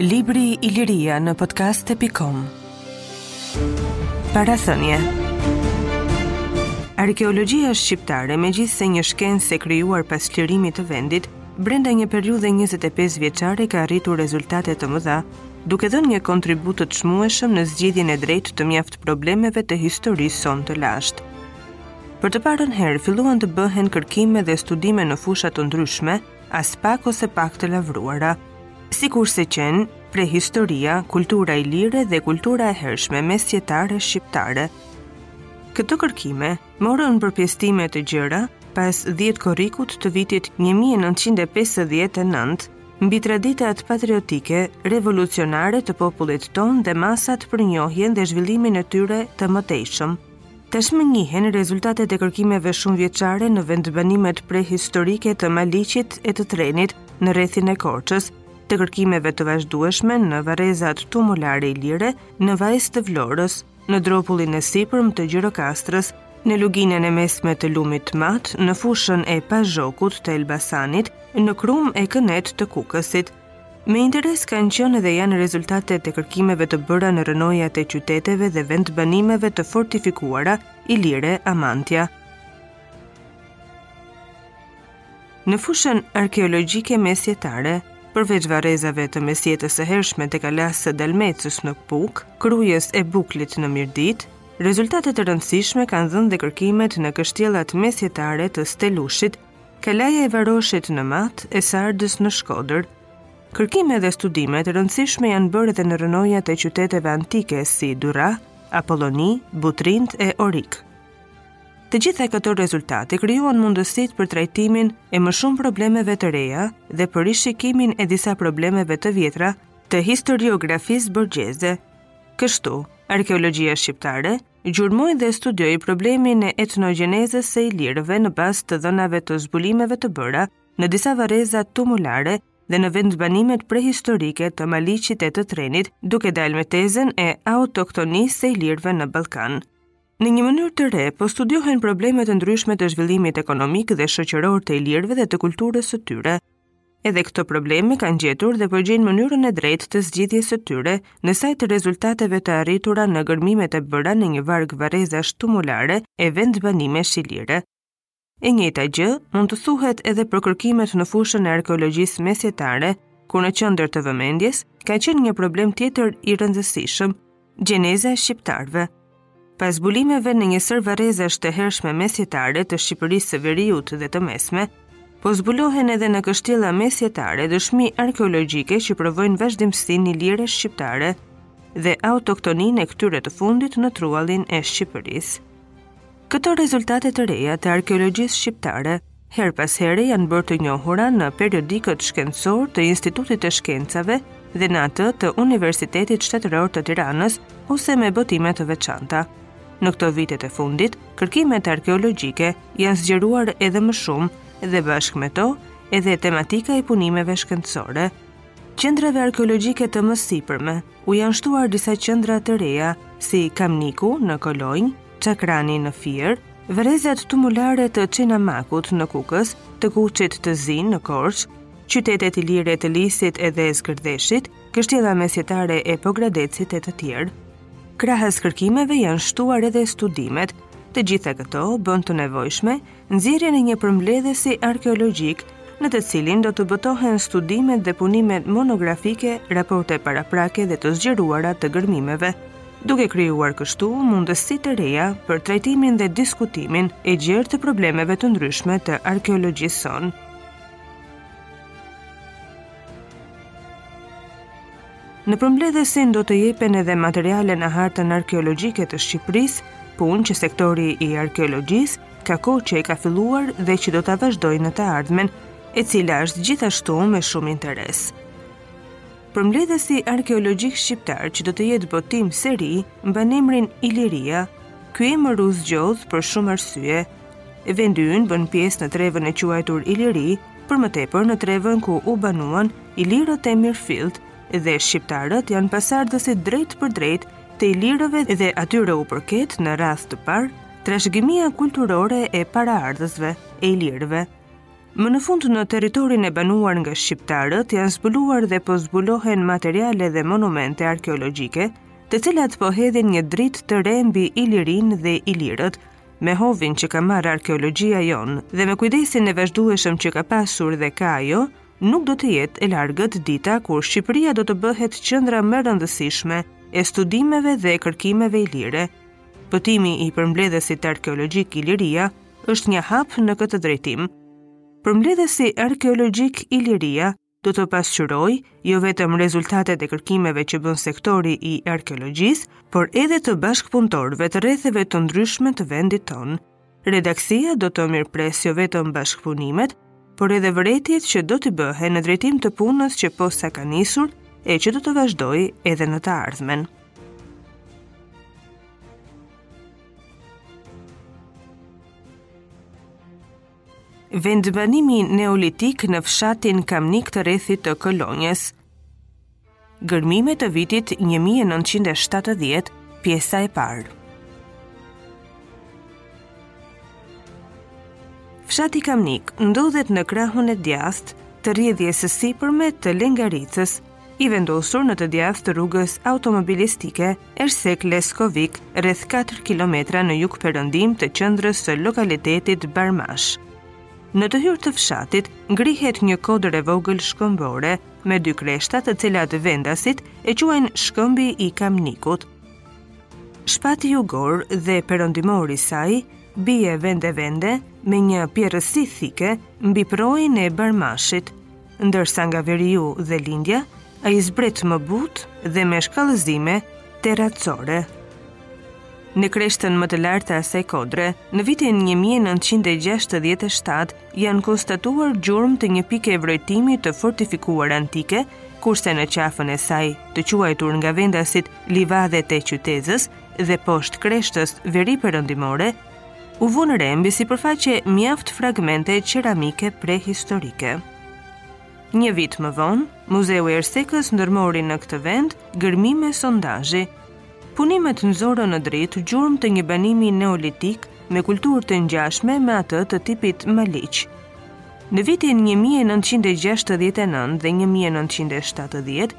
Libri Iliria në podcast.com Parathënie Arkeologia shqiptare, megjithëse një shkencë e krijuar pas çlirimit të vendit, brenda një periudhe 25 vjeçare ka arritur rezultate të mëdha, duke dhënë një kontribut të çmueshëm në zgjidhjen e drejtë të mjaft problemeve të historisë sonë të lashtë. Për të parën herë filluan të bëhen kërkime dhe studime në fusha të ndryshme, aspak ose pak të lavruara. Sikurse qenë, prehistoria, kultura ilire dhe kultura e hershme mesjetare shqiptare. Këto kërkime, Morën përpjesëtime të gjera pas 10 korrikut të vitit 1959 mbi traditat patriotike revolucionare të popullit tonë dhe masat për njohjen dhe zhvillimin e tyre të mëtejshëm. Tashmë njihen rezultatet e kërkimeve shumëvjeçare në vendbanimet prehistorike të Maliqit e të Trenit në rrethin e Korçës, të kërkimeve të vazhdueshme në varrezat Tumulare Ilire, në Vajzë të Vlorës, në Dropullin e sipërm të Gjirokastrës, në luginën e mesme të lumit Mat, në fushën e Pazhokut të Elbasanit, në Krum e Kënetë të Kukësit. Me interes kanë qenë dhe janë rezultatet e kërkimeve të bëra në rrënojat e qyteteve dhe vendbanimeve të fortifikuara Ilire, Amantja. Në fushën arkeologjike mesjetare, përveç varrezave të mesjetës së hershme të kalasë së Dalmacës në Pukë, Krujës e Buklit në Mirditë, rezultate të rëndësishme kanë dhënë dhe kërkimet në kështjellat mesjetare të Stelushit, Kalaja e Varoshit në Mat e Sardës në Shkodër. Kërkime dhe studime të rëndësishme janë bërë edhe në rrënojat e qyteteve antike si Durrah, Apolloni, Butrint e Orik. Të gjitha këto rezultate krijuan mundësitë për trajtimin e më shumë problemeve të reja dhe për rishikimin e disa problemeve të vjetra të historiografisë borgjeze. Kështu, arkeologjia shqiptare gjurmoi dhe studioi problemin e etnogjenezës së ilirëve në bazë të dhënave të zbulimeve të bëra në disa varreza tumulare dhe në vendbanimet prehistorike të Maliqit e të Trenit, duke dalë me tezën e autoktonisë së ilirëve në Ballkan. Në një mënyrë të re, po studiohen probleme të ndryshme të zhvillimit ekonomik dhe shoqëror të ilirëve dhe të kulturës së tyre. Edhe këto probleme kanë gjetur dhe po gjejnë mënyrën e drejtë të zgjidhjes së tyre në sajë të rezultateve të arritura në gërmimet e bëra në një varg varrezash tumulare e vendbanimesh ilire. E njëjta gjë mund të thuhet edhe për kërkimet në fushën e arkeologjisë mesjetare, ku në qendër të vëmendjes ka qenë një problem tjetër i rëndësishëm, gjeneza e shqiptarëve. Pas zbulimeve në një sërë varrezash të hershme mesjetare të Shqipërisë së Veriut dhe të Mesme, po zbulohen edhe në kështjella mesjetare dëshmi arkeologjike që provojnë vazhdimësinë iliro-shqiptare dhe autoktoninë e këtyre të fundit në truallin e Shqipërisë. Këto rezultate të reja të arkeologjisë shqiptare herë pas here janë bërë të njohura në periodikët shkencorë të Institutit të Shkencave dhe në atë të Universitetit Shtetëror të Tiranës ose me botime të veçanta. Në këto vitet e fundit, kërkimet arkeologjike janë zgjeruar edhe më shumë dhe bashkë me to edhe tematika e punimeve shkencore. Qendrave arkeologjike të mësipërme u janë shtuar disa qendra të reja si Kamniku në Kolonjë, Çakrani në Fier, varrezat tumulare të Çinamakut në Kukës, të Kuçit të Zi në Korçë, qytetet ilire të Lisit dhe Zgërdheshit, kështjella mesjetare e Pogradecit e të tjerë. Krahas kërkimeve janë shtuar edhe studimet. Të gjitha këto bënë të nevojshme nxjerrjen e një përmbledhësi arkeologjik në të cilin do të botohen studimet dhe punimet monografike, raporte paraprake dhe të zgjeruara të gërmimeve, duke krijuar kështu mundësi të reja për trajtimin dhe diskutimin e gjerë të problemeve të ndryshme të arkeologjisë sonë. Në përmbledhësin do të jepen edhe materiale në hartën arkeologjike të Shqipërisë, punë që sektori i arkeologjisë ka kohë që e ka filluar dhe që do ta vazhdojë në të ardhmen, e cila është gjithashtu me shumë interes. Përmbledhësi arkeologjik shqiptar që do të jetë botim seri mban emrin Iliria. Ky emër u zgjodh për shumë arsye. Vendi ynë bën pjesë në trevën e quajtur Iliri, për më tepër në trevën ku u banuan ilirët e mirëfilltë dhe shqiptarët janë pasardhësit drejtpërdrejtë të ilirëve dhe atyre u përket në radhë të parë trashëgimia kulturore e paraardhësve e ilirëve. Më në fund në territorin e banuar nga shqiptarët janë zbuluar dhe po zbulohen materiale dhe monumente arkeologjike, të cilat po hedhin një dritë të re mbi Ilirinë dhe ilirët, me hovin që ka marrë arkeologjia jonë dhe me kujdesin e vazhdueshëm që ka pasur dhe ka ajo, Nuk do të jetë e largët dita kur Shqipëria do të bëhet qendra më e rëndësishme e studimeve dhe e kërkimeve ilire. Botimi i përmbledhësit arkeologjik Iliria është një hap në këtë drejtim. Përmbledhësi arkeologjik Iliria do të pasqyrojë jo vetëm rezultatet e kërkimeve që bën sektori i arkeologjisë, por edhe të bashkëpunëtorëve të rretheve të ndryshme të vendit tonë, Redaksia do të mirëpresë jo vetëm bashkëpunimet, por edhe vërejtjet që do të bëhen në drejtim të punës që posa ka nisur e që do të vazhdojë edhe në të ardhmen. Vendbanimi neolitik në fshatin Kamnik të rrethit të Kolonjës – Gërmime të vitit 1970, pjesa e parë. Fshati Kamnik ndodhet në krahun e djathtë të rrjedhjes së sipërme të Lengaricës, i vendosur në të djathtë të rrugës automobilistike Ersekë Leskovik, rreth 4 kilometra në jugperëndim të qendrës së lokalitetit Barmash. Në të hyrë të fshatit ngrihet një kodër e vogël shkëmbore, me dy kreshta të cilat vendasit e quajnë shkëmbi i Kamnikut. Shpati jugor dhe perëndimor i saj bie vende vende me një pjerrësi thike mbi përroin e Barmashit, ndërsa nga veriu dhe lindja ai zbret më butë dhe me shkallëzime tarracore. Në kreshtën më të lartë të asaj kodre, në vitin 1967, janë konstatuar gjurmë të një pike vrojtimi të fortifikuar antike, kurse në qafën e saj, të quajtur nga vendasit livadhet e qytezës dhe poshtë kreshtës veriperëndimore, u vunë re mbi sipërfaqe mjaft fragmente qeramike prehistorike. Një vit më vonë, Muzeu i Ersekës ndërmori në këtë vend gërmime sondazhi, Punimet nxorën në dritë gjurmë të një banimi neolitik me kulturë të ngjashme me atë të tipit Maliq. Në vitin 1969 dhe 1970,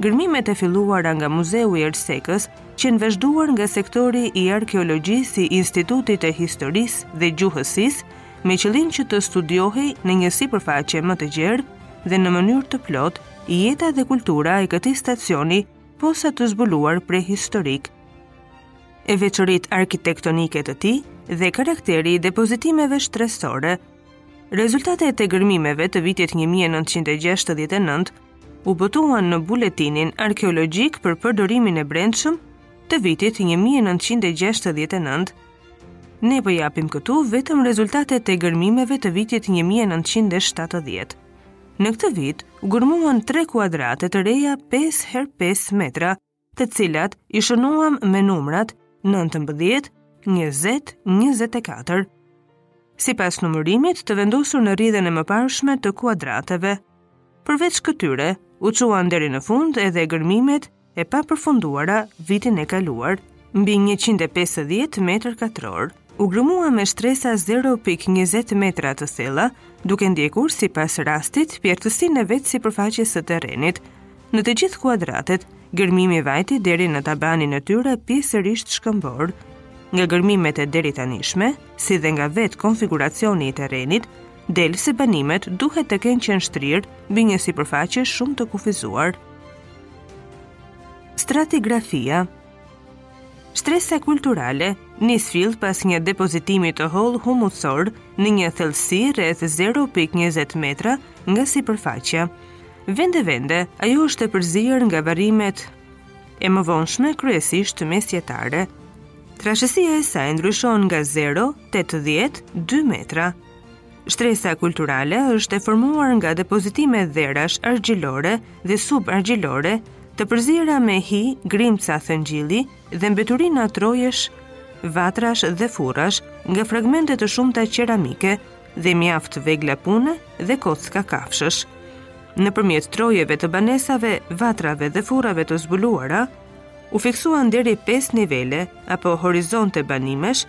gërmimet e filluara nga Muzeu i Ersekës qenë vazhduar nga sektori i arkeologjisë i Institutit të Historisë dhe Gjuhësisë me qëllim që të studiohej në një sipërfaqe më të gjerë dhe në mënyrë të plotë jeta dhe kultura e këtij stacioni posa të zbuluar prehistorik, e veçoritë arkitektonike të tij dhe karakteri i depozitimeve shtresore. Rezultatet e gërmimeve të vitit 1969 u botuan në buletinin arkeologjik për përdorimin e brendshëm të vitit 1969. Ne po japim këtu vetëm rezultatet e gërmimeve të vitit 1970. Në këtë vit, u gërmuan tre kuadrate të reja 5x5 metra, të cilat i shënuam me numrat 19, 20, 24. Sipas numërimit të vendosur në rrjetën e mëparshme të kuadrateve. Përveç këtyre, u çuan deri në fund edhe gërmimet e papërfunduara vitin e kaluar, mbi njëqind e pesëdhjetë metra katrorë, u gërmua me shtresa zero pikë njëzet metra të thella, duke ndjekur sipas rastit pjerrësinë e vetë sipërfaqes së terrenit. Në të gjithë kuadratet, gërmimi vajti deri në tabanin e tyre pjesërisht shkëmbor. Nga gërmimet e deritanishme, si dhe nga vetë konfiguracioni i terrenit, del se banimet duhet të kenë qenë shtrirë mbi një sipërfaqe shumë të kufizuar. Stratigrafia Shtresa kulturale nis fill pas një depozitimi të hollë humusor në një thellësi rreth 0.20 metra nga sipërfaqja. Vende-vende, ajo është e përzier nga varrimet e mëvonshme kryesisht mesjetare. Trashësia e saj ndryshon nga 0, 80, 2 metra. Shtresa kulturale është e formuar nga depozitime dherash argjilore dhe subargjilore të përziera me hi, grimca thëngjilli dhe mbeturina trojesh, vatrash dhe furrash nga fragmente të shumta qeramike dhe mjaft vegla pune dhe kocka kafshësh. Nëpërmjet trojeve të banesave, vatrave dhe furrave të zbuluara, u fiksuan deri 5 nivele apo horizonte banimesh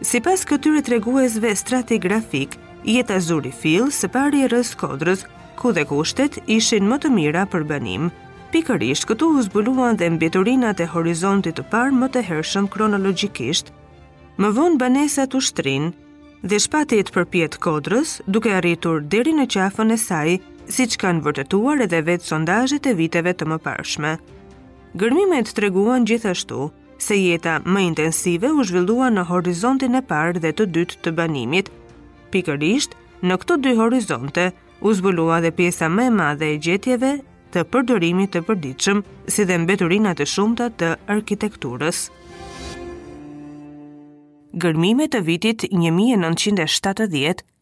Sipas këtyre treguesve stratigrafikë, jeta zuri fill së pari rrëzë kodrës, ku dhe kushtet ishin më të mira për banim. Pikërisht këtu u zbuluan dhe mbeturinat e horizontit të parë më të hershëm kronologjikisht. Më vonë banesat u shtrinë dhe shpatit përpjetë kodrës, duke arritur deri në qafën e saj, siç kanë vërtetuar edhe vetë sondazhet e viteve të mëparshme. Gërmimet treguan gjithashtu se jeta më intensive u zhvillua në horizontin e parë dhe të dytë të banimit. Pikërisht, në këto dy horizonte, u zbulua dhe pjesa më e madhe e gjetjeve të përdorimit të përditshëm, si dhe mbeturinat e shumta të arkitekturës. Gërmimet e vitit 1970